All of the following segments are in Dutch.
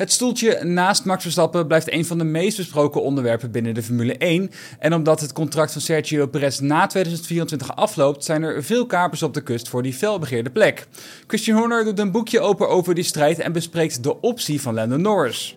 Het stoeltje naast Max Verstappen blijft een van de meest besproken onderwerpen binnen de Formule 1. En omdat het contract van Sergio Perez na 2024 afloopt, zijn er veel kapers op de kust voor die felbegeerde plek. Christian Horner doet een boekje open over die strijd en bespreekt de optie van Lando Norris.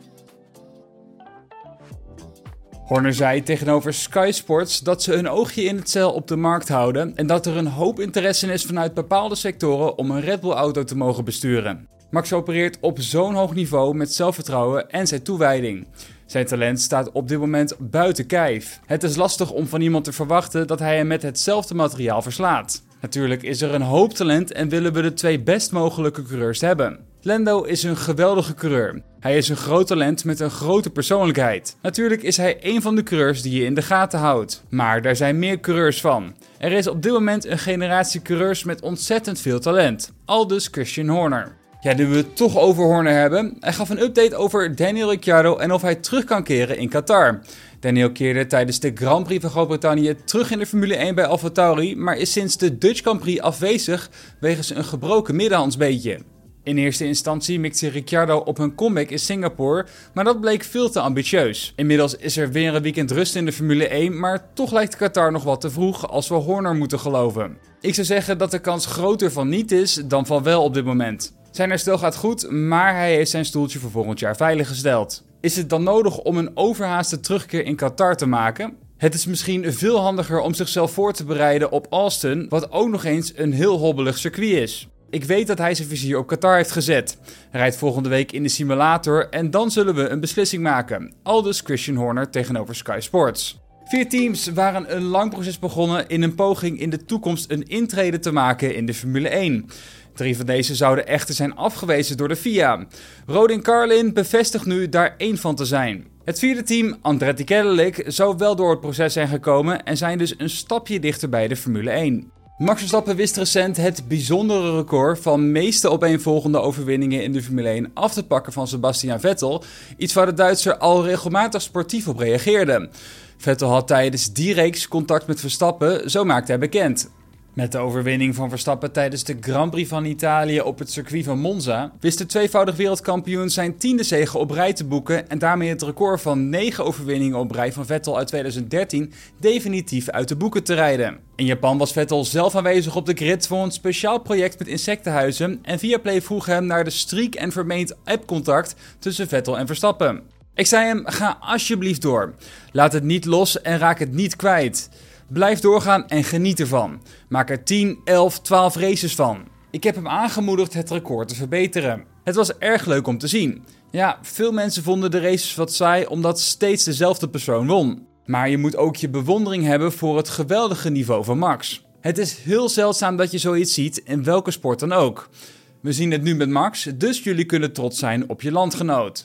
Horner zei tegenover Sky Sports dat ze een oogje in het cel op de markt houden en dat er een hoop interesse is vanuit bepaalde sectoren om een Red Bull auto te mogen besturen. Max opereert op zo'n hoog niveau met zelfvertrouwen en zijn toewijding. Zijn talent staat op dit moment buiten kijf. Het is lastig om van iemand te verwachten dat hij hem met hetzelfde materiaal verslaat. Natuurlijk is er een hoop talent en willen we de twee best mogelijke coureurs hebben. Lando is een geweldige coureur. Hij is een groot talent met een grote persoonlijkheid. Natuurlijk is hij een van de coureurs die je in de gaten houdt. Maar daar zijn meer coureurs van. Er is op dit moment een generatie coureurs met ontzettend veel talent. Aldus Christian Horner. Ja, nu we het toch over Horner hebben. Hij gaf een update over Daniel Ricciardo en of hij terug kan keren in Qatar. Daniel keerde tijdens de Grand Prix van Groot-Brittannië terug in de Formule 1 bij AlphaTauri, maar is sinds de Dutch Grand Prix afwezig wegens een gebroken middenhandsbeetje. In eerste instantie mikte Ricciardo op een comeback in Singapore, maar dat bleek veel te ambitieus. Inmiddels is er weer een weekend rust in de Formule 1, maar toch lijkt Qatar nog wat te vroeg als we Horner moeten geloven. Ik zou zeggen dat de kans groter van niet is dan van wel op dit moment. Zijn herstel gaat goed, maar hij heeft zijn stoeltje voor volgend jaar veiliggesteld. Is het dan nodig om een overhaaste terugkeer in Qatar te maken? Het is misschien veel handiger om zichzelf voor te bereiden op Austin, wat ook nog eens een heel hobbelig circuit is. Ik weet dat hij zijn vizier op Qatar heeft gezet. Rijdt volgende week in de simulator en dan zullen we een beslissing maken. Aldus Christian Horner tegenover Sky Sports. Vier teams waren een lang proces begonnen in een poging in de toekomst een intrede te maken in de Formule 1. Drie van deze zouden echter zijn afgewezen door de FIA. Rodin Carlin bevestigt nu daar één van te zijn. Het vierde team, Andretti Cadillac, zou wel door het proces zijn gekomen en zijn dus een stapje dichter bij de Formule 1. Max Verstappen wist recent het bijzondere record van meeste opeenvolgende overwinningen in de Formule 1 af te pakken van Sebastian Vettel, iets waar de Duitser al regelmatig sportief op reageerde. Vettel had tijdens die reeks contact met Verstappen, zo maakte hij bekend. Met de overwinning van Verstappen tijdens de Grand Prix van Italië op het circuit van Monza wist de tweevoudig wereldkampioen zijn tiende zege op rij te boeken en daarmee het record van 9 overwinningen op rij van Vettel uit 2013 definitief uit de boeken te rijden. In Japan was Vettel zelf aanwezig op de grid voor een speciaal project met insectenhuizen en Viaplay vroeg hem naar de streak en vermeend appcontact tussen Vettel en Verstappen. Ik zei hem: ga alsjeblieft door. Laat het niet los en raak het niet kwijt. Blijf doorgaan en geniet ervan. Maak er 10, 11, 12 races van. Ik heb hem aangemoedigd het record te verbeteren. Het was erg leuk om te zien. Ja, veel mensen vonden de races wat saai omdat steeds dezelfde persoon won. Maar je moet ook je bewondering hebben voor het geweldige niveau van Max. Het is heel zeldzaam dat je zoiets ziet in welke sport dan ook. We zien het nu met Max, dus jullie kunnen trots zijn op je landgenoot.